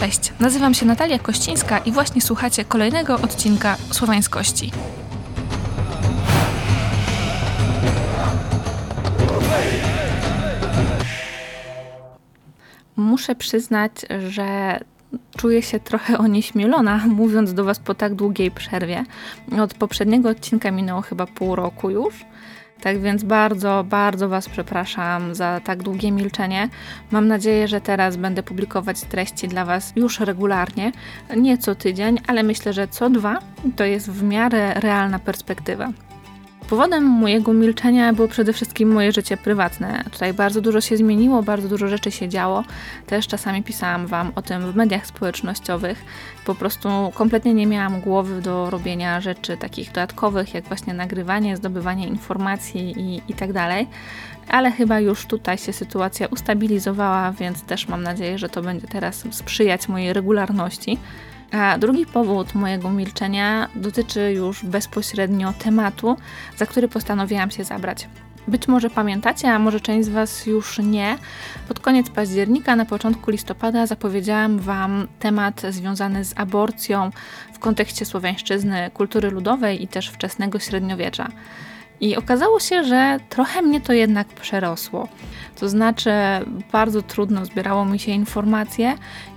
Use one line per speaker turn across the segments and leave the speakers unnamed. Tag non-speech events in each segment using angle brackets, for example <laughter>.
Cześć, nazywam się Natalia Kościńska i właśnie słuchacie kolejnego odcinka Słowańskości. Muszę przyznać, że czuję się trochę onieśmielona, <laughs> mówiąc do Was po tak długiej przerwie. Od poprzedniego odcinka minęło chyba pół roku już. Tak więc bardzo, bardzo Was przepraszam za tak długie milczenie. Mam nadzieję, że teraz będę publikować treści dla Was już regularnie. Nie co tydzień, ale myślę, że co dwa to jest w miarę realna perspektywa. Powodem mojego milczenia było przede wszystkim moje życie prywatne. Tutaj bardzo dużo się zmieniło, bardzo dużo rzeczy się działo. Też czasami pisałam Wam o tym w mediach społecznościowych. Po prostu kompletnie nie miałam głowy do robienia rzeczy takich dodatkowych, jak właśnie nagrywanie, zdobywanie informacji i, i tak dalej. Ale chyba już tutaj się sytuacja ustabilizowała, więc też mam nadzieję, że to będzie teraz sprzyjać mojej regularności. A drugi powód mojego milczenia dotyczy już bezpośrednio tematu, za który postanowiłam się zabrać. Być może pamiętacie, a może część z Was już nie. Pod koniec października, na początku listopada zapowiedziałam Wam temat związany z aborcją w kontekście słowiańszczyzny, kultury ludowej i też wczesnego średniowiecza. I okazało się, że trochę mnie to jednak przerosło. To znaczy, bardzo trudno zbierało mi się informacje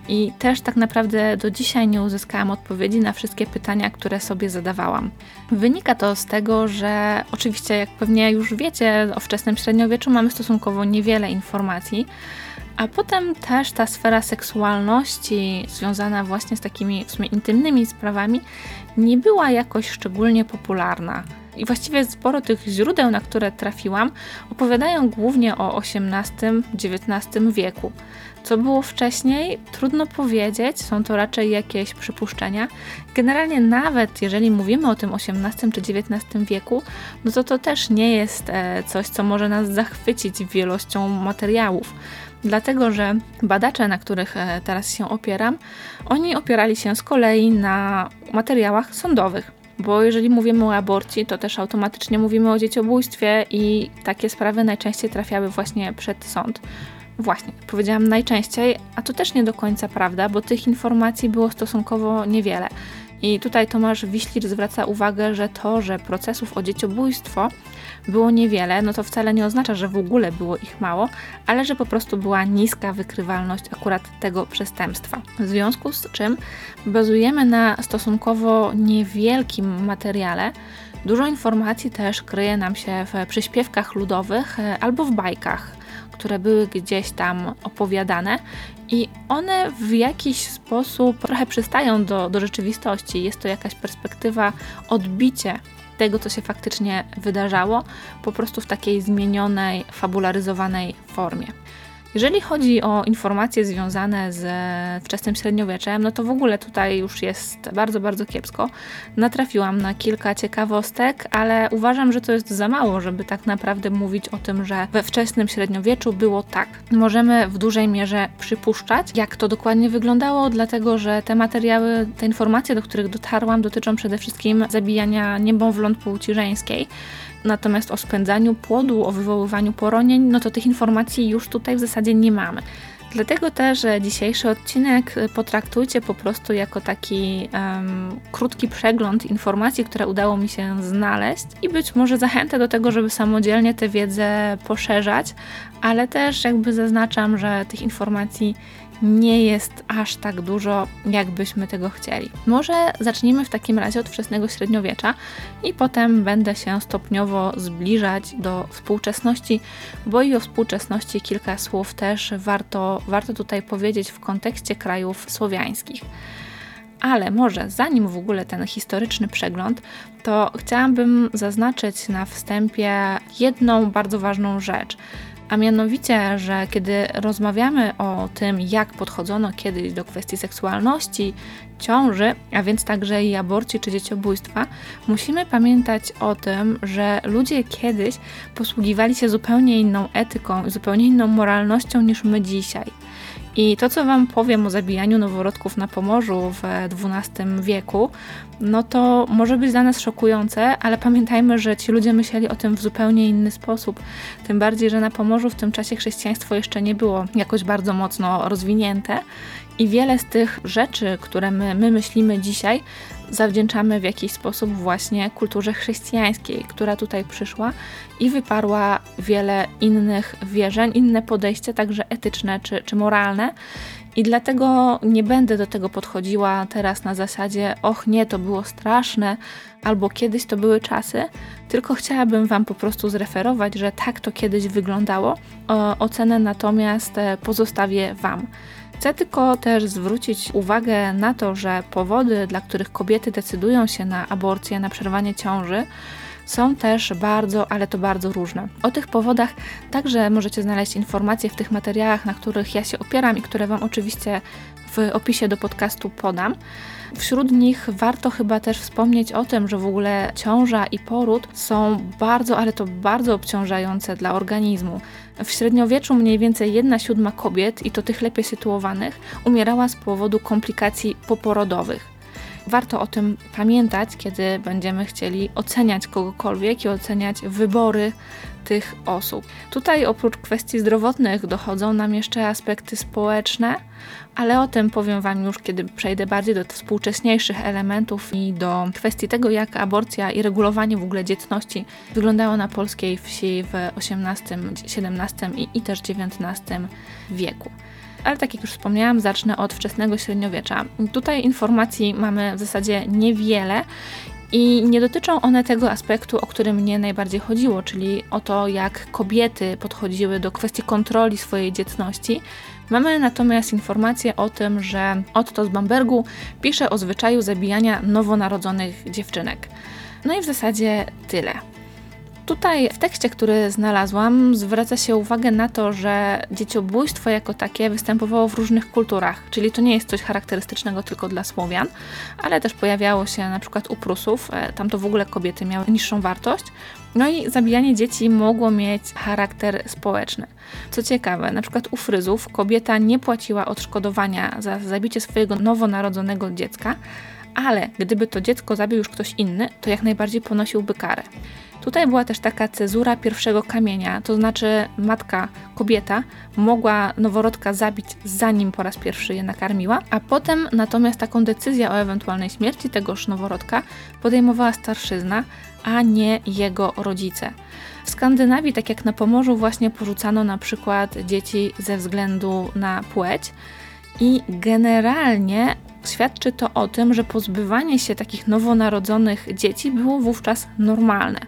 i też tak naprawdę do dzisiaj nie uzyskałam odpowiedzi na wszystkie pytania, które sobie zadawałam. Wynika to z tego, że oczywiście, jak pewnie już wiecie, o wczesnym średniowieczu mamy stosunkowo niewiele informacji. A potem też ta sfera seksualności związana właśnie z takimi w sumie intymnymi sprawami nie była jakoś szczególnie popularna. I właściwie sporo tych źródeł, na które trafiłam, opowiadają głównie o XVIII-XIX wieku. Co było wcześniej, trudno powiedzieć, są to raczej jakieś przypuszczenia. Generalnie, nawet jeżeli mówimy o tym XVIII czy XIX wieku, no to to też nie jest e, coś, co może nas zachwycić wielością materiałów. Dlatego, że badacze, na których e, teraz się opieram, oni opierali się z kolei na materiałach sądowych bo jeżeli mówimy o aborcji, to też automatycznie mówimy o dzieciobójstwie i takie sprawy najczęściej trafiały właśnie przed sąd. Właśnie, powiedziałam najczęściej, a to też nie do końca prawda, bo tych informacji było stosunkowo niewiele. I tutaj Tomasz Wiślicz zwraca uwagę, że to, że procesów o dzieciobójstwo było niewiele, no to wcale nie oznacza, że w ogóle było ich mało, ale że po prostu była niska wykrywalność akurat tego przestępstwa. W związku z czym bazujemy na stosunkowo niewielkim materiale. Dużo informacji też kryje nam się w przyśpiewkach ludowych e, albo w bajkach które były gdzieś tam opowiadane i one w jakiś sposób trochę przystają do, do rzeczywistości. Jest to jakaś perspektywa, odbicie tego, co się faktycznie wydarzało, po prostu w takiej zmienionej, fabularyzowanej formie. Jeżeli chodzi o informacje związane z wczesnym średniowieczem, no to w ogóle tutaj już jest bardzo, bardzo kiepsko. Natrafiłam na kilka ciekawostek, ale uważam, że to jest za mało, żeby tak naprawdę mówić o tym, że we wczesnym średniowieczu było tak. Możemy w dużej mierze przypuszczać, jak to dokładnie wyglądało, dlatego że te materiały, te informacje, do których dotarłam, dotyczą przede wszystkim zabijania niemowląt płci żeńskiej. Natomiast o spędzaniu płodu, o wywoływaniu poronień, no to tych informacji już tutaj w zasadzie nie mamy. Dlatego też dzisiejszy odcinek potraktujcie po prostu jako taki um, krótki przegląd informacji, które udało mi się znaleźć i być może zachętę do tego, żeby samodzielnie tę wiedzę poszerzać, ale też jakby zaznaczam, że tych informacji nie jest aż tak dużo, jakbyśmy tego chcieli. Może zacznijmy w takim razie od wczesnego średniowiecza i potem będę się stopniowo zbliżać do współczesności, bo i o współczesności kilka słów też warto, warto tutaj powiedzieć w kontekście krajów słowiańskich. Ale może zanim w ogóle ten historyczny przegląd, to chciałabym zaznaczyć na wstępie jedną bardzo ważną rzecz a mianowicie, że kiedy rozmawiamy o tym, jak podchodzono kiedyś do kwestii seksualności, ciąży, a więc także i aborcji czy dzieciobójstwa, musimy pamiętać o tym, że ludzie kiedyś posługiwali się zupełnie inną etyką, zupełnie inną moralnością niż my dzisiaj. I to, co Wam powiem o zabijaniu noworodków na Pomorzu w XII wieku, no to może być dla nas szokujące, ale pamiętajmy, że ci ludzie myśleli o tym w zupełnie inny sposób. Tym bardziej, że na Pomorzu w tym czasie chrześcijaństwo jeszcze nie było jakoś bardzo mocno rozwinięte i wiele z tych rzeczy, które my, my myślimy dzisiaj, zawdzięczamy w jakiś sposób właśnie kulturze chrześcijańskiej, która tutaj przyszła i wyparła wiele innych wierzeń, inne podejście, także etyczne czy, czy moralne. I dlatego nie będę do tego podchodziła teraz na zasadzie, och nie, to było straszne, albo kiedyś to były czasy, tylko chciałabym Wam po prostu zreferować, że tak to kiedyś wyglądało. O, ocenę natomiast e, pozostawię Wam. Chcę tylko też zwrócić uwagę na to, że powody, dla których kobiety decydują się na aborcję, na przerwanie ciąży, są też bardzo, ale to bardzo różne. O tych powodach także możecie znaleźć informacje w tych materiałach, na których ja się opieram i które Wam oczywiście w opisie do podcastu podam. Wśród nich warto chyba też wspomnieć o tym, że w ogóle ciąża i poród są bardzo, ale to bardzo obciążające dla organizmu. W średniowieczu mniej więcej jedna siódma kobiet, i to tych lepiej sytuowanych, umierała z powodu komplikacji poporodowych. Warto o tym pamiętać, kiedy będziemy chcieli oceniać kogokolwiek i oceniać wybory tych osób. Tutaj oprócz kwestii zdrowotnych dochodzą nam jeszcze aspekty społeczne, ale o tym powiem Wam już, kiedy przejdę bardziej do współcześniejszych elementów i do kwestii tego, jak aborcja i regulowanie w ogóle dzietności wyglądało na polskiej wsi w XVIII, XVII i, i też XIX wieku ale tak jak już wspomniałam, zacznę od wczesnego średniowiecza. Tutaj informacji mamy w zasadzie niewiele i nie dotyczą one tego aspektu, o którym mnie najbardziej chodziło, czyli o to, jak kobiety podchodziły do kwestii kontroli swojej dzietności. Mamy natomiast informację o tym, że Otto z Bambergu pisze o zwyczaju zabijania nowonarodzonych dziewczynek. No i w zasadzie tyle. Tutaj w tekście, który znalazłam, zwraca się uwagę na to, że dzieciobójstwo jako takie występowało w różnych kulturach, czyli to nie jest coś charakterystycznego tylko dla Słowian, ale też pojawiało się na przykład u Prusów, e, tam to w ogóle kobiety miały niższą wartość. No i zabijanie dzieci mogło mieć charakter społeczny. Co ciekawe, na przykład u Fryzów kobieta nie płaciła odszkodowania za zabicie swojego nowonarodzonego dziecka, ale gdyby to dziecko zabił już ktoś inny, to jak najbardziej ponosiłby karę. Tutaj była też taka cezura pierwszego kamienia, to znaczy matka, kobieta mogła noworodka zabić zanim po raz pierwszy je nakarmiła, a potem natomiast taką decyzję o ewentualnej śmierci tegoż noworodka podejmowała starszyzna, a nie jego rodzice. W Skandynawii, tak jak na Pomorzu, właśnie porzucano na przykład dzieci ze względu na płeć i generalnie świadczy to o tym, że pozbywanie się takich nowonarodzonych dzieci było wówczas normalne.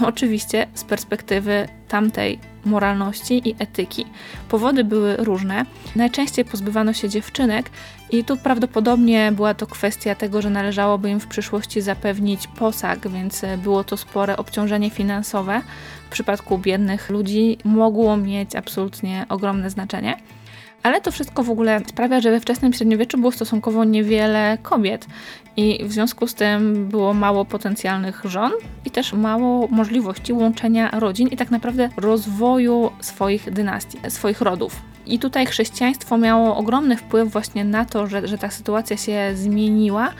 Oczywiście z perspektywy tamtej moralności i etyki. Powody były różne. Najczęściej pozbywano się dziewczynek i tu prawdopodobnie była to kwestia tego, że należałoby im w przyszłości zapewnić posag, więc było to spore obciążenie finansowe. W przypadku biednych ludzi mogło mieć absolutnie ogromne znaczenie. Ale to wszystko w ogóle sprawia, że we wczesnym średniowieczu było stosunkowo niewiele kobiet i w związku z tym było mało potencjalnych żon i też mało możliwości łączenia rodzin i tak naprawdę rozwoju swoich dynastii, swoich rodów. I tutaj chrześcijaństwo miało ogromny wpływ właśnie na to, że, że ta sytuacja się zmieniła,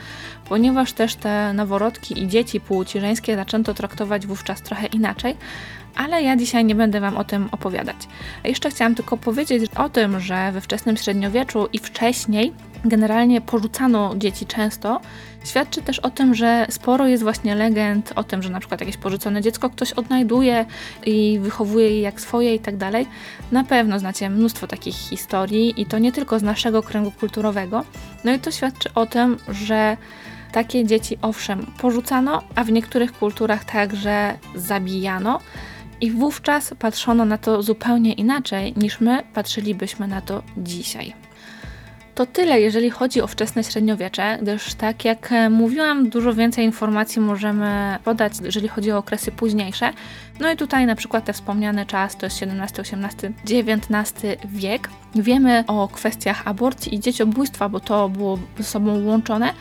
ponieważ też te noworodki i dzieci płci żeńskie zaczęto traktować wówczas trochę inaczej, ale ja dzisiaj nie będę Wam o tym opowiadać. Jeszcze chciałam tylko powiedzieć o tym, że we wczesnym średniowieczu i wcześniej generalnie porzucano dzieci często, świadczy też o tym, że sporo jest właśnie legend o tym, że na przykład jakieś porzucone dziecko ktoś odnajduje i wychowuje je jak swoje i tak dalej. Na pewno znacie mnóstwo takich historii i to nie tylko z naszego kręgu kulturowego. No i to świadczy o tym, że takie dzieci owszem porzucano, a w niektórych kulturach także zabijano. I wówczas patrzono na to zupełnie inaczej niż my patrzylibyśmy na to dzisiaj. To tyle, jeżeli chodzi o wczesne średniowiecze, gdyż tak jak mówiłam, dużo więcej informacji możemy podać, jeżeli chodzi o okresy późniejsze. No i tutaj na przykład ten wspomniany czas to jest XVII, XVIII, XIX wiek. Wiemy o kwestiach aborcji i dzieciobójstwa, bo to było ze sobą łączone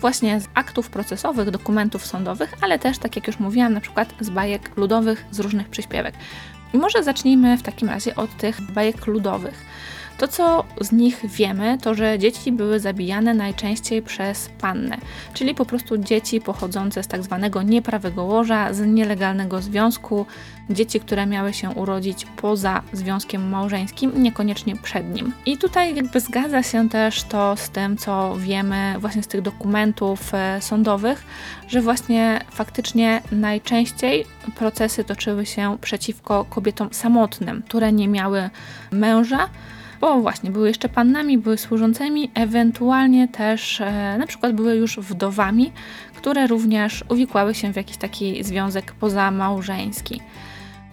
właśnie z aktów procesowych, dokumentów sądowych, ale też, tak jak już mówiłam, na przykład z bajek ludowych, z różnych przyśpiewek. I może zacznijmy w takim razie od tych bajek ludowych. To, co z nich wiemy, to że dzieci były zabijane najczęściej przez pannę, czyli po prostu dzieci pochodzące z tak zwanego nieprawego łoża, z nielegalnego związku, dzieci, które miały się urodzić poza związkiem małżeńskim, niekoniecznie przed nim. I tutaj jakby zgadza się też to z tym, co wiemy właśnie z tych dokumentów e, sądowych, że właśnie faktycznie najczęściej procesy toczyły się przeciwko kobietom samotnym, które nie miały męża, bo właśnie były jeszcze pannami, były służącymi, ewentualnie też e, na przykład były już wdowami, które również uwikłały się w jakiś taki związek pozamałżeński.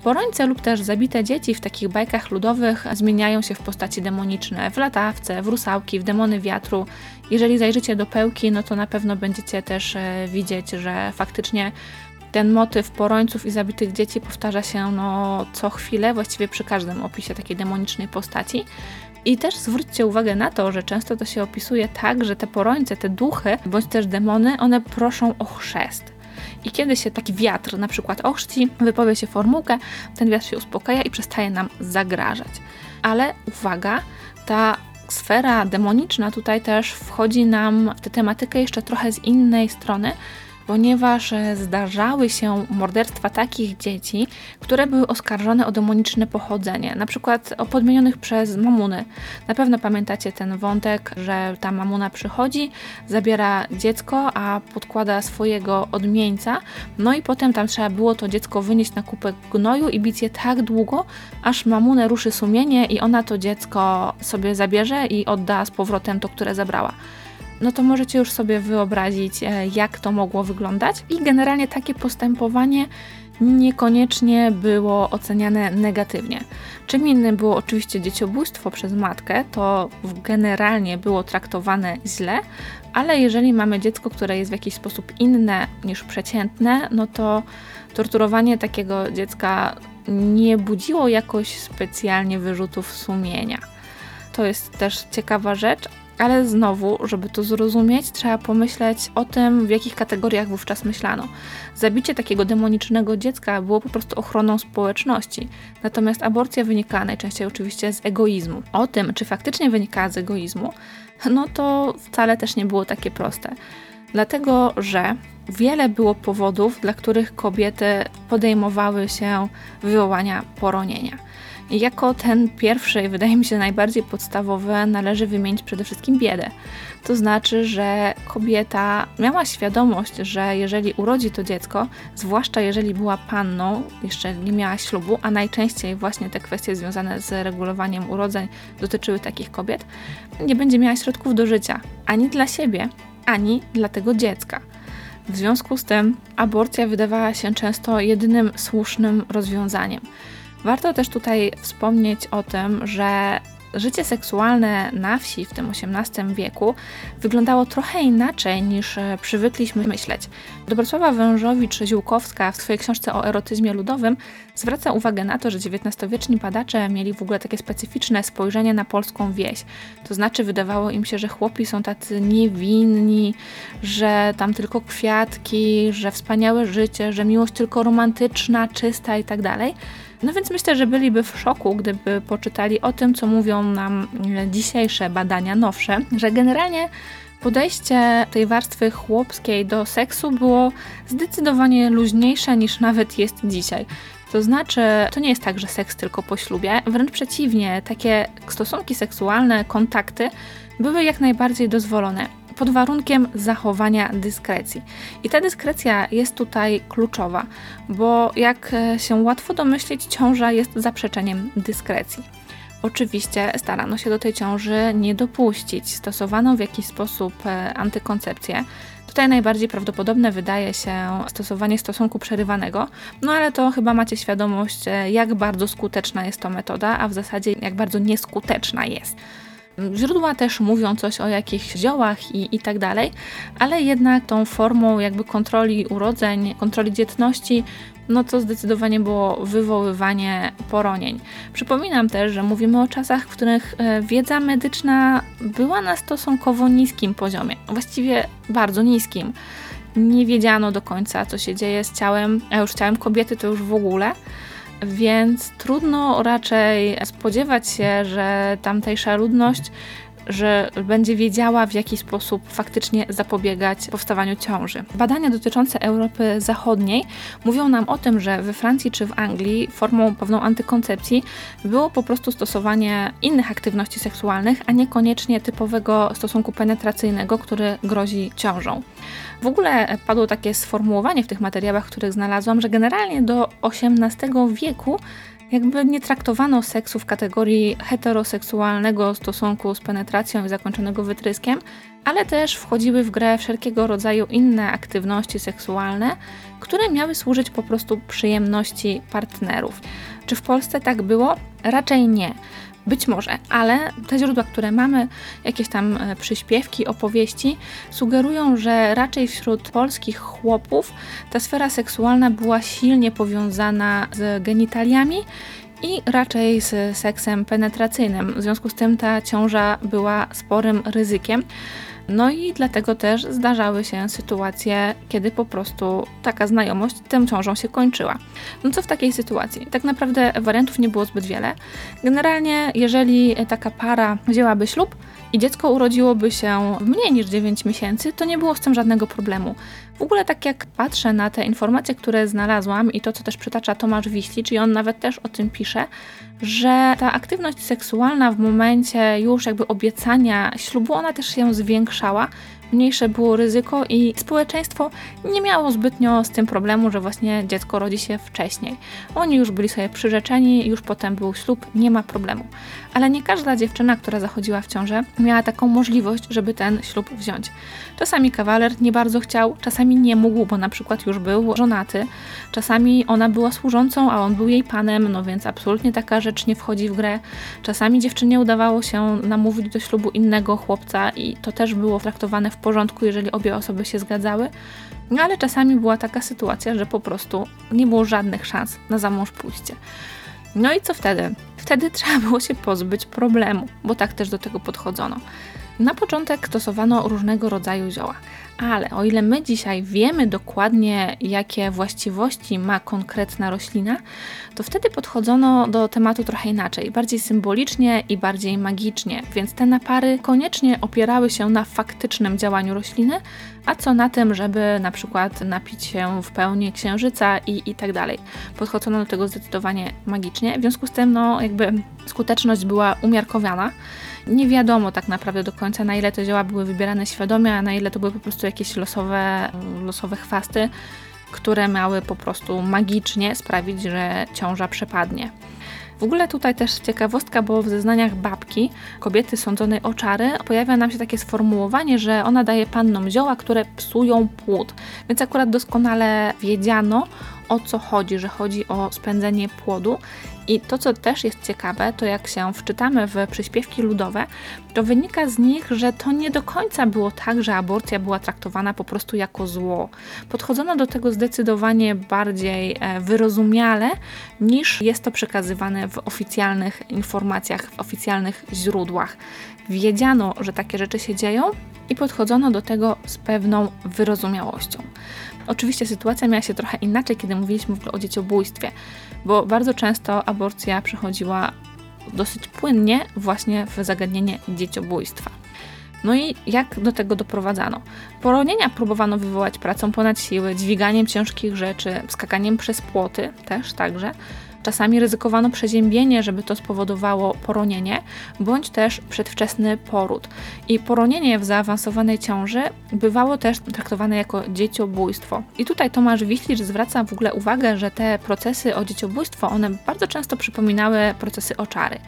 Porońce lub też zabite dzieci w takich bajkach ludowych zmieniają się w postaci demoniczne, w latawce, w rusałki, w demony wiatru. Jeżeli zajrzycie do pełki, no to na pewno będziecie też e, widzieć, że faktycznie ten motyw porońców i zabitych dzieci powtarza się no, co chwilę, właściwie przy każdym opisie takiej demonicznej postaci. I też zwróćcie uwagę na to, że często to się opisuje tak, że te porońce, te duchy, bądź też demony, one proszą o chrzest. I kiedy się taki wiatr na przykład ochrzci, wypowie się formułkę, ten wiatr się uspokaja i przestaje nam zagrażać. Ale uwaga, ta sfera demoniczna tutaj też wchodzi nam w tę tematykę jeszcze trochę z innej strony, ponieważ e, zdarzały się morderstwa takich dzieci, które były oskarżone o demoniczne pochodzenie, na przykład o podmienionych przez mamuny. Na pewno pamiętacie ten wątek, że ta mamuna przychodzi, zabiera dziecko, a podkłada swojego odmieńca, no i potem tam trzeba było to dziecko wynieść na kupę gnoju i bić je tak długo, aż mamunę ruszy sumienie i ona to dziecko sobie zabierze i odda z powrotem to, które zabrała no to możecie już sobie wyobrazić, e, jak to mogło wyglądać. I generalnie takie postępowanie niekoniecznie było oceniane negatywnie. Czym innym było oczywiście dzieciobójstwo przez matkę, to generalnie było traktowane źle, ale jeżeli mamy dziecko, które jest w jakiś sposób inne niż przeciętne, no to torturowanie takiego dziecka nie budziło jakoś specjalnie wyrzutów sumienia. To jest też ciekawa rzecz, ale znowu, żeby to zrozumieć, trzeba pomyśleć o tym, w jakich kategoriach wówczas myślano. Zabicie takiego demonicznego dziecka było po prostu ochroną społeczności, natomiast aborcja wynikała najczęściej oczywiście z egoizmu. O tym, czy faktycznie wynikała z egoizmu, no to wcale też nie było takie proste. Dlatego, że wiele było powodów, dla których kobiety podejmowały się wywołania poronienia. Jako ten pierwszy, wydaje mi się najbardziej podstawowy, należy wymienić przede wszystkim biedę. To znaczy, że kobieta miała świadomość, że jeżeli urodzi to dziecko, zwłaszcza jeżeli była panną, jeszcze nie miała ślubu, a najczęściej właśnie te kwestie związane z regulowaniem urodzeń dotyczyły takich kobiet, nie będzie miała środków do życia ani dla siebie, ani dla tego dziecka. W związku z tym aborcja wydawała się często jedynym słusznym rozwiązaniem. Warto też tutaj wspomnieć o tym, że życie seksualne na wsi w tym XVIII wieku wyglądało trochę inaczej niż e, przywykliśmy myśleć. Dobrosława Wężowicz-Ziółkowska w swojej książce o erotyzmie ludowym zwraca uwagę na to, że XIX-wieczni badacze mieli w ogóle takie specyficzne spojrzenie na polską wieś. To znaczy wydawało im się, że chłopi są tacy niewinni, że tam tylko kwiatki, że wspaniałe życie, że miłość tylko romantyczna, czysta i tak dalej. No więc myślę, że byliby w szoku, gdyby poczytali o tym, co mówią nam dzisiejsze badania nowsze, że generalnie podejście tej warstwy chłopskiej do seksu było zdecydowanie luźniejsze niż nawet jest dzisiaj. To znaczy, to nie jest tak, że seks tylko po ślubie, wręcz przeciwnie, takie stosunki seksualne, kontakty były jak najbardziej dozwolone pod warunkiem zachowania dyskrecji. I ta dyskrecja jest tutaj kluczowa, bo jak e, się łatwo domyślić, ciąża jest zaprzeczeniem dyskrecji. Oczywiście starano się do tej ciąży nie dopuścić, stosowano w jakiś sposób e, antykoncepcję. Tutaj najbardziej prawdopodobne wydaje się stosowanie stosunku przerywanego, no ale to chyba macie świadomość, e, jak bardzo skuteczna jest to metoda, a w zasadzie jak bardzo nieskuteczna jest. Źródła też mówią coś o jakichś ziołach i, i tak dalej, ale jednak tą formą jakby kontroli urodzeń, kontroli dzietności, no to zdecydowanie było wywoływanie poronień. Przypominam też, że mówimy o czasach, w których e, wiedza medyczna była na stosunkowo niskim poziomie, właściwie bardzo niskim. Nie wiedziano do końca, co się dzieje z ciałem, a już ciałem kobiety to już w ogóle. Więc trudno raczej spodziewać się, że tamtejsza ludność że będzie wiedziała, w jaki sposób faktycznie zapobiegać powstawaniu ciąży. Badania dotyczące Europy Zachodniej mówią nam o tym, że we Francji czy w Anglii formą pewną antykoncepcji było po prostu stosowanie innych aktywności seksualnych, a niekoniecznie typowego stosunku penetracyjnego, który grozi ciążą. W ogóle padło takie sformułowanie w tych materiałach, których znalazłam, że generalnie do XVIII wieku jakby nie traktowano seksu w kategorii heteroseksualnego stosunku z penetracją i zakończonego wytryskiem, ale też wchodziły w grę wszelkiego rodzaju inne aktywności seksualne, które miały służyć po prostu przyjemności partnerów. Czy w Polsce tak było? Raczej nie. Być może, ale te źródła, które mamy, jakieś tam e, przyśpiewki, opowieści, sugerują, że raczej wśród polskich chłopów ta sfera seksualna była silnie powiązana z genitaliami i raczej z seksem penetracyjnym. W związku z tym ta ciąża była sporym ryzykiem. No i dlatego też zdarzały się sytuacje, kiedy po prostu taka znajomość tą ciążą się kończyła. No co w takiej sytuacji? Tak naprawdę wariantów nie było zbyt wiele. Generalnie, jeżeli taka para wzięłaby ślub, i dziecko urodziłoby się w mniej niż 9 miesięcy, to nie było z tym żadnego problemu. W ogóle tak jak patrzę na te informacje, które znalazłam i to, co też przytacza Tomasz Wiślicz i on nawet też o tym pisze, że ta aktywność seksualna w momencie już jakby obiecania ślubu, ona też się zwiększała, mniejsze było ryzyko i społeczeństwo nie miało zbytnio z tym problemu, że właśnie dziecko rodzi się wcześniej. Oni już byli sobie przyrzeczeni, już potem był ślub, nie ma problemu. Ale nie każda dziewczyna, która zachodziła w ciążę, miała taką możliwość, żeby ten ślub wziąć. Czasami kawaler nie bardzo chciał, czasami nie mógł, bo na przykład już był żonaty, czasami ona była służącą, a on był jej panem, no więc absolutnie taka rzecz nie wchodzi w grę. Czasami dziewczynie udawało się namówić do ślubu innego chłopca i to też było traktowane w porządku, jeżeli obie osoby się zgadzały. No ale czasami była taka sytuacja, że po prostu nie było żadnych szans na zamąż pójście. No i co wtedy? Wtedy <laughs> trzeba było się pozbyć problemu, bo tak też do tego podchodzono. Na początek stosowano różnego rodzaju zioła, ale o ile my dzisiaj wiemy dokładnie, jakie właściwości ma konkretna roślina, to wtedy podchodzono do tematu trochę inaczej, bardziej symbolicznie i bardziej magicznie, więc te napary koniecznie opierały się na faktycznym działaniu rośliny, a co na tym, żeby na przykład napić się w pełni księżyca i, i tak dalej. Podchodzono do tego zdecydowanie magicznie, w związku z tym no, jakby skuteczność była umiarkowana. Nie wiadomo tak naprawdę do końca, na ile te zioła były wybierane świadomie, a na ile to były po prostu jakieś losowe, losowe chwasty, które miały po prostu magicznie sprawić, że ciąża przepadnie. W ogóle tutaj też ciekawostka, bo w zeznaniach babki, kobiety sądzonej o czary, pojawia nam się takie sformułowanie, że ona daje pannom zioła, które psują płód. Więc akurat doskonale wiedziano, o co chodzi, że chodzi o spędzenie płodu. I to, co też jest ciekawe, to jak się wczytamy w przyśpiewki ludowe, to wynika z nich, że to nie do końca było tak, że aborcja była traktowana po prostu jako zło. Podchodzono do tego zdecydowanie bardziej e, wyrozumiale, niż jest to przekazywane w oficjalnych informacjach, w oficjalnych źródłach. Wiedziano, że takie rzeczy się dzieją i podchodzono do tego z pewną wyrozumiałością. Oczywiście sytuacja miała się trochę inaczej, kiedy mówiliśmy w ogóle o dzieciobójstwie, bo bardzo często aborcja przechodziła dosyć płynnie właśnie w zagadnienie dzieciobójstwa. No i jak do tego doprowadzano? Poronienia próbowano wywołać pracą ponad siły, dźwiganiem ciężkich rzeczy, skakaniem przez płoty też także, Czasami ryzykowano przeziębienie, żeby to spowodowało poronienie, bądź też przedwczesny poród. I poronienie w zaawansowanej ciąży bywało też traktowane jako dzieciobójstwo. I tutaj Tomasz Wiślicz zwraca w ogóle uwagę, że te procesy o dzieciobójstwo, one bardzo często przypominały procesy oczary.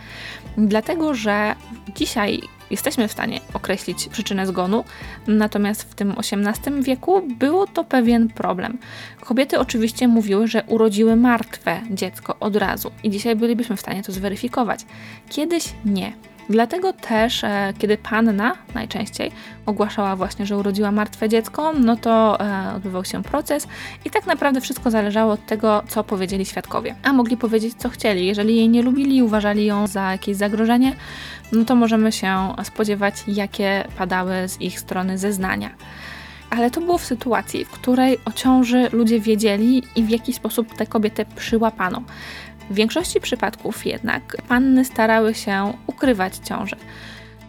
Dlatego, że dzisiaj jesteśmy w stanie określić przyczynę zgonu, natomiast w tym XVIII wieku było to pewien problem. Kobiety oczywiście mówiły, że urodziły martwe dziecko od razu i dzisiaj bylibyśmy w stanie to zweryfikować. Kiedyś nie. Dlatego też, e, kiedy panna najczęściej ogłaszała właśnie, że urodziła martwe dziecko, no to e, odbywał się proces i tak naprawdę wszystko zależało od tego, co powiedzieli świadkowie. A mogli powiedzieć, co chcieli. Jeżeli jej nie lubili, uważali ją za jakieś zagrożenie, no to możemy się spodziewać, jakie padały z ich strony zeznania. Ale to było w sytuacji, w której o ciąży ludzie wiedzieli i w jaki sposób tę kobietę przyłapano. W większości przypadków jednak panny starały się ukrywać ciążę.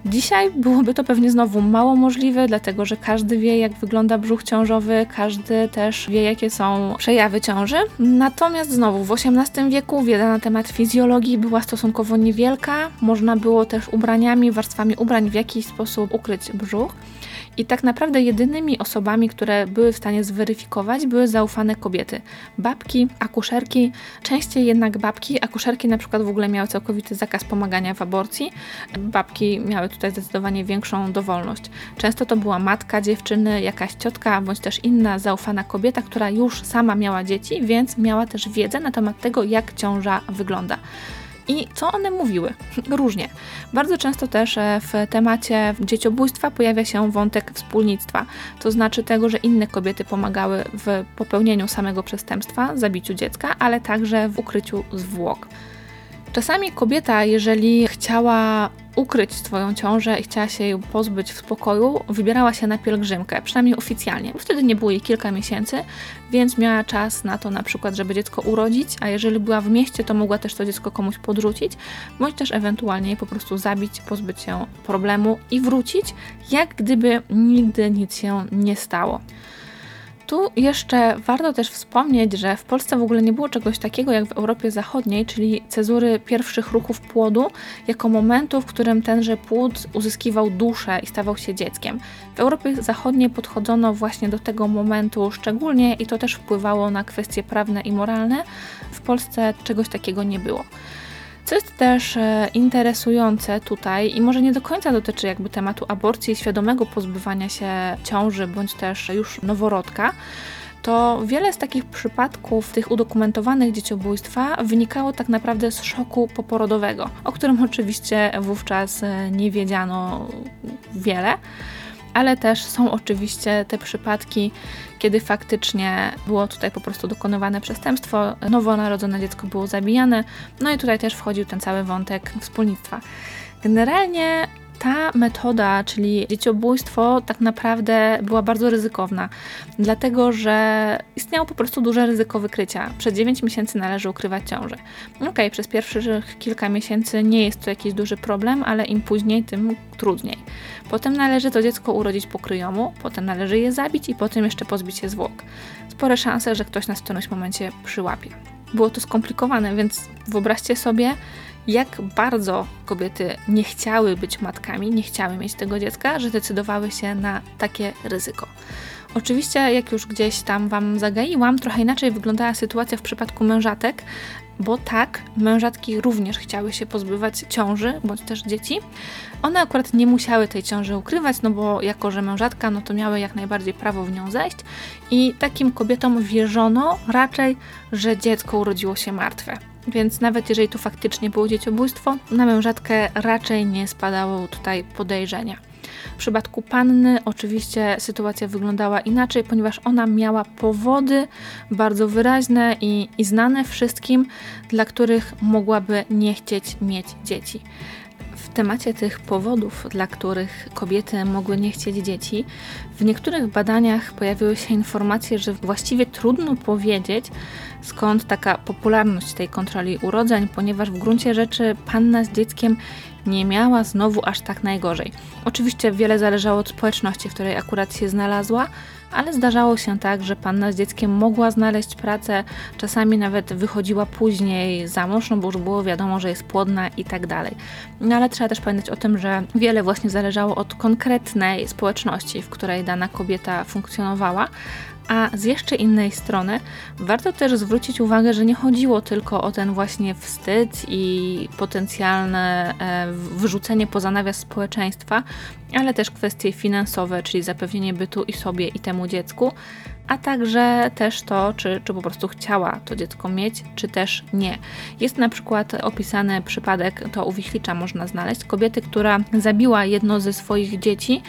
Dzisiaj byłoby to pewnie znowu mało możliwe, dlatego że każdy wie, jak wygląda brzuch ciążowy, każdy też wie, jakie są przejawy ciąży. Natomiast znowu w XVIII wieku wiedza na temat fizjologii była stosunkowo niewielka. Można było też ubraniami, warstwami ubrań w jakiś sposób ukryć brzuch. I tak naprawdę jedynymi osobami, które były w stanie zweryfikować, były zaufane kobiety. Babki, akuszerki, częściej jednak babki. Akuszerki na przykład w ogóle miały całkowity zakaz pomagania w aborcji. Babki miały tutaj zdecydowanie większą dowolność. Często to była matka dziewczyny, jakaś ciotka, bądź też inna zaufana kobieta, która już sama miała dzieci, więc miała też wiedzę na temat tego, jak ciąża wygląda. I co one mówiły? <laughs> Różnie. Bardzo często też e, w temacie dzieciobójstwa pojawia się wątek wspólnictwa, to znaczy tego, że inne kobiety pomagały w popełnieniu samego przestępstwa, zabiciu dziecka, ale także w ukryciu zwłok. Czasami kobieta, jeżeli chciała ukryć swoją ciążę i chciała się jej pozbyć w spokoju, wybierała się na pielgrzymkę, przynajmniej oficjalnie. Wtedy nie było jej kilka miesięcy, więc miała czas na to na przykład, żeby dziecko urodzić, a jeżeli była w mieście, to mogła też to dziecko komuś podrzucić, bądź też ewentualnie po prostu zabić, pozbyć się problemu i wrócić, jak gdyby nigdy nic się nie stało. Tu jeszcze warto też wspomnieć, że w Polsce w ogóle nie było czegoś takiego jak w Europie Zachodniej, czyli cezury pierwszych ruchów płodu, jako momentu, w którym tenże płód uzyskiwał duszę i stawał się dzieckiem. W Europie Zachodniej podchodzono właśnie do tego momentu szczególnie i to też wpływało na kwestie prawne i moralne. W Polsce czegoś takiego nie było. Co jest też e, interesujące tutaj i może nie do końca dotyczy jakby tematu aborcji i świadomego pozbywania się ciąży bądź też już noworodka, to wiele z takich przypadków tych udokumentowanych dzieciobójstwa wynikało tak naprawdę z szoku poporodowego, o którym oczywiście wówczas e, nie wiedziano wiele ale też są oczywiście te przypadki, kiedy faktycznie było tutaj po prostu dokonywane przestępstwo, nowonarodzone dziecko było zabijane, no i tutaj też wchodził ten cały wątek wspólnictwa. Generalnie ta metoda, czyli dzieciobójstwo, tak naprawdę była bardzo ryzykowna, dlatego że istniało po prostu duże ryzyko wykrycia. Przed 9 miesięcy należy ukrywać ciążę. Okej, okay, przez pierwszych kilka miesięcy nie jest to jakiś duży problem, ale im później, tym trudniej. Potem należy to dziecko urodzić po kryjomu, potem należy je zabić i potem jeszcze pozbyć się zwłok. Spore szanse, że ktoś nas w którymś momencie przyłapie. Było to skomplikowane, więc wyobraźcie sobie, jak bardzo kobiety nie chciały być matkami, nie chciały mieć tego dziecka, że decydowały się na takie ryzyko. Oczywiście, jak już gdzieś tam Wam zagaiłam, trochę inaczej wyglądała sytuacja w przypadku mężatek, bo tak, mężatki również chciały się pozbywać ciąży bądź też dzieci. One akurat nie musiały tej ciąży ukrywać, no bo jako, że mężatka, no to miały jak najbardziej prawo w nią zejść i takim kobietom wierzono raczej, że dziecko urodziło się martwe. Więc nawet jeżeli to faktycznie było dzieciobójstwo, na mężatkę raczej nie spadało tutaj podejrzenia. W przypadku panny oczywiście sytuacja wyglądała inaczej, ponieważ ona miała powody bardzo wyraźne i, i znane wszystkim, dla których mogłaby nie chcieć mieć dzieci. W temacie tych powodów, dla których kobiety mogły nie chcieć dzieci, w niektórych badaniach pojawiły się informacje, że właściwie trudno powiedzieć, skąd taka popularność tej kontroli urodzeń, ponieważ w gruncie rzeczy panna z dzieckiem nie miała znowu aż tak najgorzej. Oczywiście wiele zależało od społeczności, w której akurat się znalazła, ale zdarzało się tak, że panna z dzieckiem mogła znaleźć pracę, czasami nawet wychodziła później za mąż, no bo już było wiadomo, że jest płodna i tak dalej. No ale trzeba też pamiętać o tym, że wiele właśnie zależało od konkretnej społeczności, w której dana kobieta funkcjonowała, a z jeszcze innej strony warto też zwrócić uwagę, że nie chodziło tylko o ten właśnie wstyd i potencjalne e, wyrzucenie poza nawias społeczeństwa, ale też kwestie finansowe, czyli zapewnienie bytu i sobie i temu dziecku, a także też to, czy, czy po prostu chciała to dziecko mieć, czy też nie. Jest na przykład opisany przypadek, to u Wichlicza można znaleźć, kobiety, która zabiła jedno ze swoich dzieci,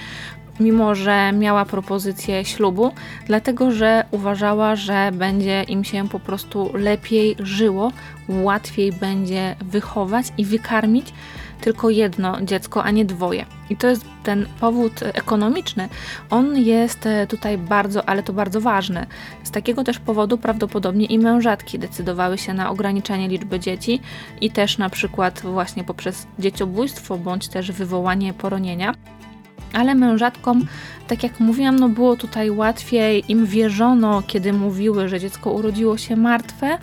mimo że miała propozycję ślubu, dlatego że uważała, że będzie im się po prostu lepiej żyło, łatwiej będzie wychować i wykarmić tylko jedno dziecko, a nie dwoje. I to jest ten powód ekonomiczny. On jest tutaj bardzo, ale to bardzo ważny. Z takiego też powodu prawdopodobnie i mężatki decydowały się na ograniczenie liczby dzieci i też na przykład właśnie poprzez dzieciobójstwo bądź też wywołanie poronienia ale mężatkom, tak jak mówiłam, no było tutaj łatwiej, im wierzono, kiedy mówiły, że dziecko urodziło się martwe,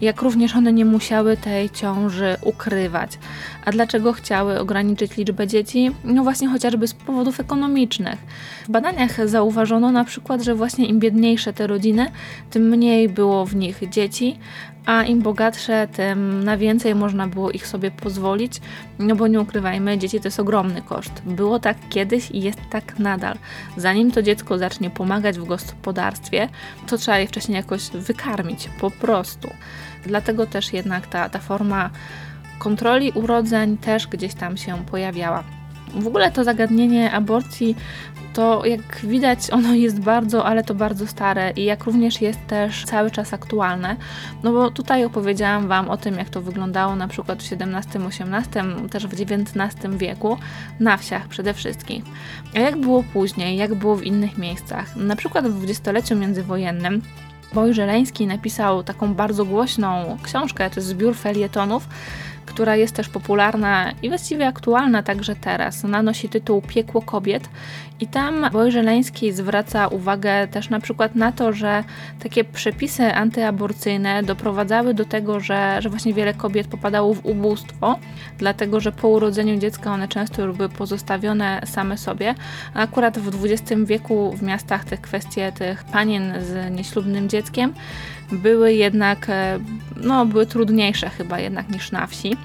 jak również one nie musiały tej ciąży ukrywać. A dlaczego chciały ograniczyć liczbę dzieci? No właśnie chociażby z powodów ekonomicznych. W badaniach zauważono na przykład, że właśnie im biedniejsze te rodziny, tym mniej było w nich dzieci, a im bogatsze, tym na więcej można było ich sobie pozwolić, no bo nie ukrywajmy, dzieci to jest ogromny koszt. Było tak kiedyś i jest tak nadal. Zanim to dziecko zacznie pomagać w gospodarstwie, to trzeba je wcześniej jakoś wykarmić, po prostu. Dlatego też jednak ta, ta forma kontroli urodzeń też gdzieś tam się pojawiała. W ogóle to zagadnienie aborcji to jak widać ono jest bardzo, ale to bardzo stare i jak również jest też cały czas aktualne. No bo tutaj opowiedziałam Wam o tym, jak to wyglądało na przykład w XVII-XVIII, też w XIX wieku, na wsiach przede wszystkim. A jak było później, jak było w innych miejscach? Na przykład w dwudziestoleciu międzywojennym Boj Żeleński napisał taką bardzo głośną książkę, to jest zbiór felietonów, która jest też popularna i właściwie aktualna także teraz. Ona nosi tytuł Piekło kobiet i tam Wojżeleński zwraca uwagę też na przykład na to, że takie przepisy antyaborcyjne doprowadzały do tego, że, że właśnie wiele kobiet popadało w ubóstwo, dlatego że po urodzeniu dziecka one często już były pozostawione same sobie. A akurat w XX wieku w miastach te kwestie tych panien z nieślubnym dzieckiem były jednak, e, no, były trudniejsze chyba jednak niż na wsi.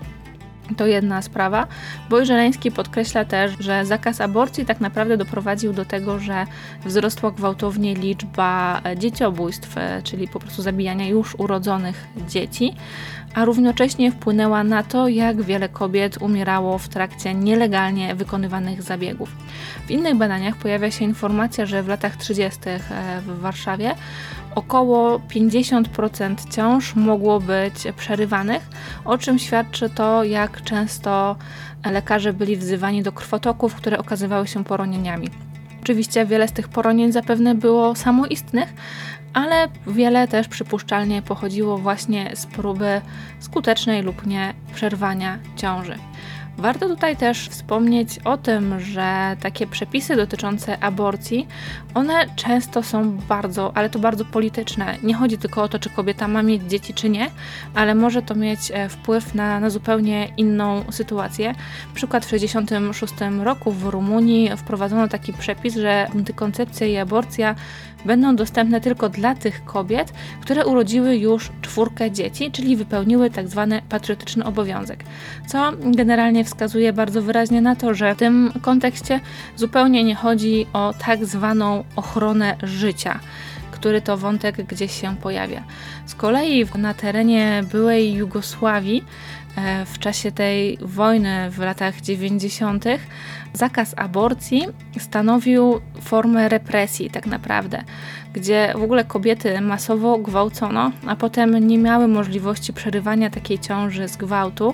To jedna sprawa. Boj Żeleński podkreśla też, że zakaz aborcji tak naprawdę doprowadził do tego, że wzrosła gwałtownie liczba dzieciobójstw, e, czyli po prostu zabijania już urodzonych dzieci, a równocześnie wpłynęła na to, jak wiele kobiet umierało w trakcie nielegalnie wykonywanych zabiegów. W innych badaniach pojawia się informacja, że w latach 30. w Warszawie około 50% ciąż mogło być przerywanych, o czym świadczy to, jak często lekarze byli wzywani do krwotoków, które okazywały się poronieniami. Oczywiście wiele z tych poronień zapewne było samoistnych, ale wiele też przypuszczalnie pochodziło właśnie z próby skutecznej lub nie przerwania ciąży. Warto tutaj też wspomnieć o tym, że takie przepisy dotyczące aborcji, one często są bardzo, ale to bardzo polityczne. Nie chodzi tylko o to, czy kobieta ma mieć dzieci, czy nie, ale może to mieć e, wpływ na, na zupełnie inną sytuację. Przykład w 1966 roku w Rumunii wprowadzono taki przepis, że antykoncepcja i aborcja będą dostępne tylko dla tych kobiet, które urodziły już czwórkę dzieci, czyli wypełniły tak zwany patriotyczny obowiązek. Co generalnie wskazuje bardzo wyraźnie na to, że w tym kontekście zupełnie nie chodzi o tak zwaną ochronę życia który to wątek gdzieś się pojawia. Z kolei na terenie byłej Jugosławii E, w czasie tej wojny w latach 90. zakaz aborcji stanowił formę represji, tak naprawdę, gdzie w ogóle kobiety masowo gwałcono, a potem nie miały możliwości przerywania takiej ciąży z gwałtu,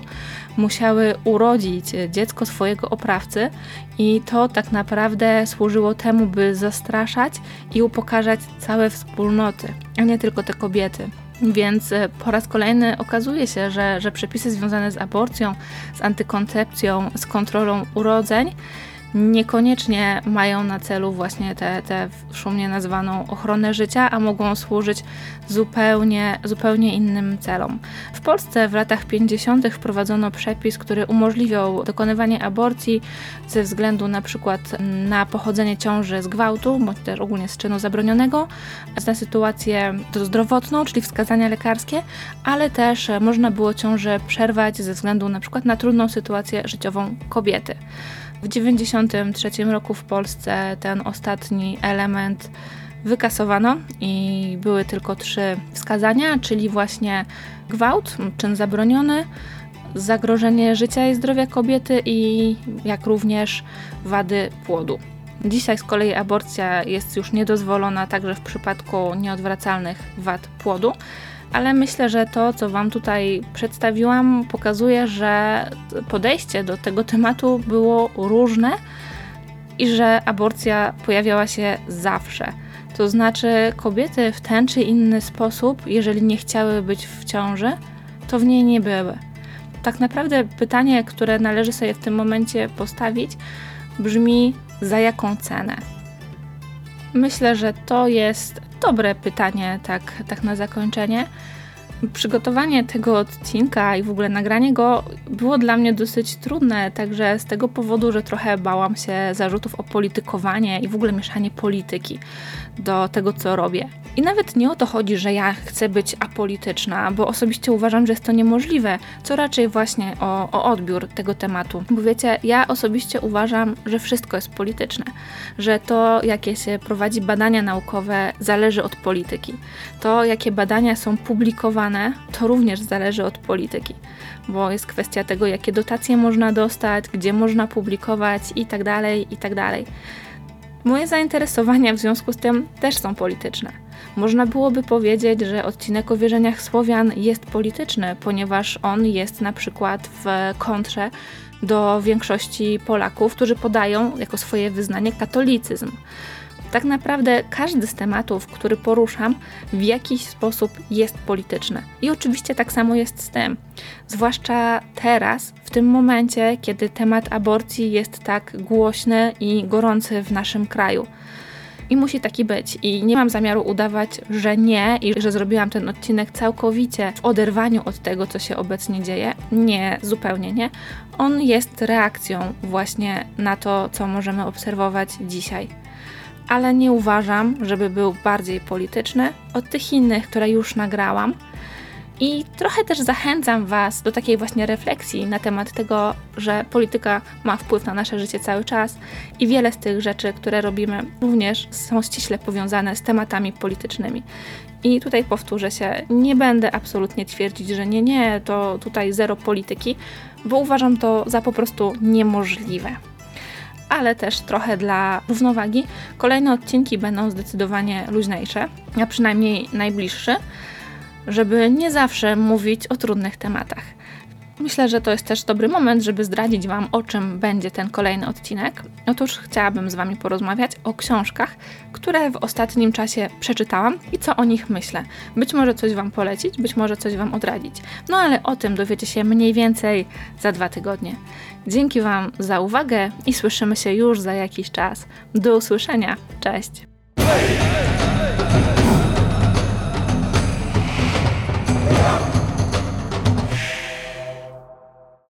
musiały urodzić dziecko swojego oprawcy, i to tak naprawdę służyło temu, by zastraszać i upokarzać całe wspólnoty, a nie tylko te kobiety. Więc e, po raz kolejny okazuje się, że, że przepisy związane z aborcją, z antykoncepcją, z kontrolą urodzeń niekoniecznie mają na celu właśnie tę te, te szumnie nazwaną ochronę życia, a mogą służyć zupełnie, zupełnie innym celom. W Polsce w latach 50. wprowadzono przepis, który umożliwiał dokonywanie aborcji ze względu na przykład na pochodzenie ciąży z gwałtu, bądź też ogólnie z czynu zabronionego, na sytuację zdrowotną, czyli wskazania lekarskie, ale też można było ciążę przerwać ze względu na przykład na trudną sytuację życiową kobiety. W 1993 roku w Polsce ten ostatni element wykasowano i były tylko trzy wskazania, czyli właśnie gwałt, czyn zabroniony, zagrożenie życia i zdrowia kobiety i jak również wady płodu. Dzisiaj z kolei aborcja jest już niedozwolona także w przypadku nieodwracalnych wad płodu. Ale myślę, że to, co Wam tutaj przedstawiłam, pokazuje, że podejście do tego tematu było różne i że aborcja pojawiała się zawsze. To znaczy, kobiety w ten czy inny sposób, jeżeli nie chciały być w ciąży, to w niej nie były. Tak naprawdę pytanie, które należy sobie w tym momencie postawić, brzmi: za jaką cenę? Myślę, że to jest dobre pytanie, tak, tak na zakończenie. Przygotowanie tego odcinka i w ogóle nagranie go było dla mnie dosyć trudne, także z tego powodu, że trochę bałam się zarzutów o politykowanie i w ogóle mieszanie polityki do tego, co robię. I nawet nie o to chodzi, że ja chcę być apolityczna, bo osobiście uważam, że jest to niemożliwe, co raczej właśnie o, o odbiór tego tematu. Bo wiecie, ja osobiście uważam, że wszystko jest polityczne, że to, jakie się prowadzi badania naukowe, zależy od polityki. To, jakie badania są publikowane, to również zależy od polityki, bo jest kwestia tego, jakie dotacje można dostać, gdzie można publikować itd. itd. Moje zainteresowania w związku z tym też są polityczne. Można byłoby powiedzieć, że odcinek o wierzeniach Słowian jest polityczny, ponieważ on jest na przykład w kontrze do większości Polaków, którzy podają jako swoje wyznanie katolicyzm. Tak naprawdę każdy z tematów, który poruszam, w jakiś sposób jest polityczny. I oczywiście tak samo jest z tym. Zwłaszcza teraz, w tym momencie, kiedy temat aborcji jest tak głośny i gorący w naszym kraju. I musi taki być. I nie mam zamiaru udawać, że nie i że zrobiłam ten odcinek całkowicie w oderwaniu od tego, co się obecnie dzieje. Nie, zupełnie nie. On jest reakcją właśnie na to, co możemy obserwować dzisiaj ale nie uważam, żeby był bardziej polityczny od tych innych, które już nagrałam. I trochę też zachęcam Was do takiej właśnie refleksji na temat tego, że polityka ma wpływ na nasze życie cały czas i wiele z tych rzeczy, które robimy, również są ściśle powiązane z tematami politycznymi. I tutaj powtórzę się, nie będę absolutnie twierdzić, że nie, nie, to tutaj zero polityki, bo uważam to za po prostu niemożliwe ale też trochę dla równowagi. Kolejne odcinki będą zdecydowanie luźniejsze, a przynajmniej najbliższe, żeby nie zawsze mówić o trudnych tematach. Myślę, że to jest też dobry moment, żeby zdradzić Wam, o czym będzie ten kolejny odcinek. Otóż chciałabym z Wami porozmawiać o książkach, które w ostatnim czasie przeczytałam i co o nich myślę. Być może coś Wam polecić, być może coś Wam odradzić. No ale o tym dowiecie się mniej więcej za dwa tygodnie. Dzięki Wam za uwagę i słyszymy się już za jakiś czas. Do usłyszenia. Cześć!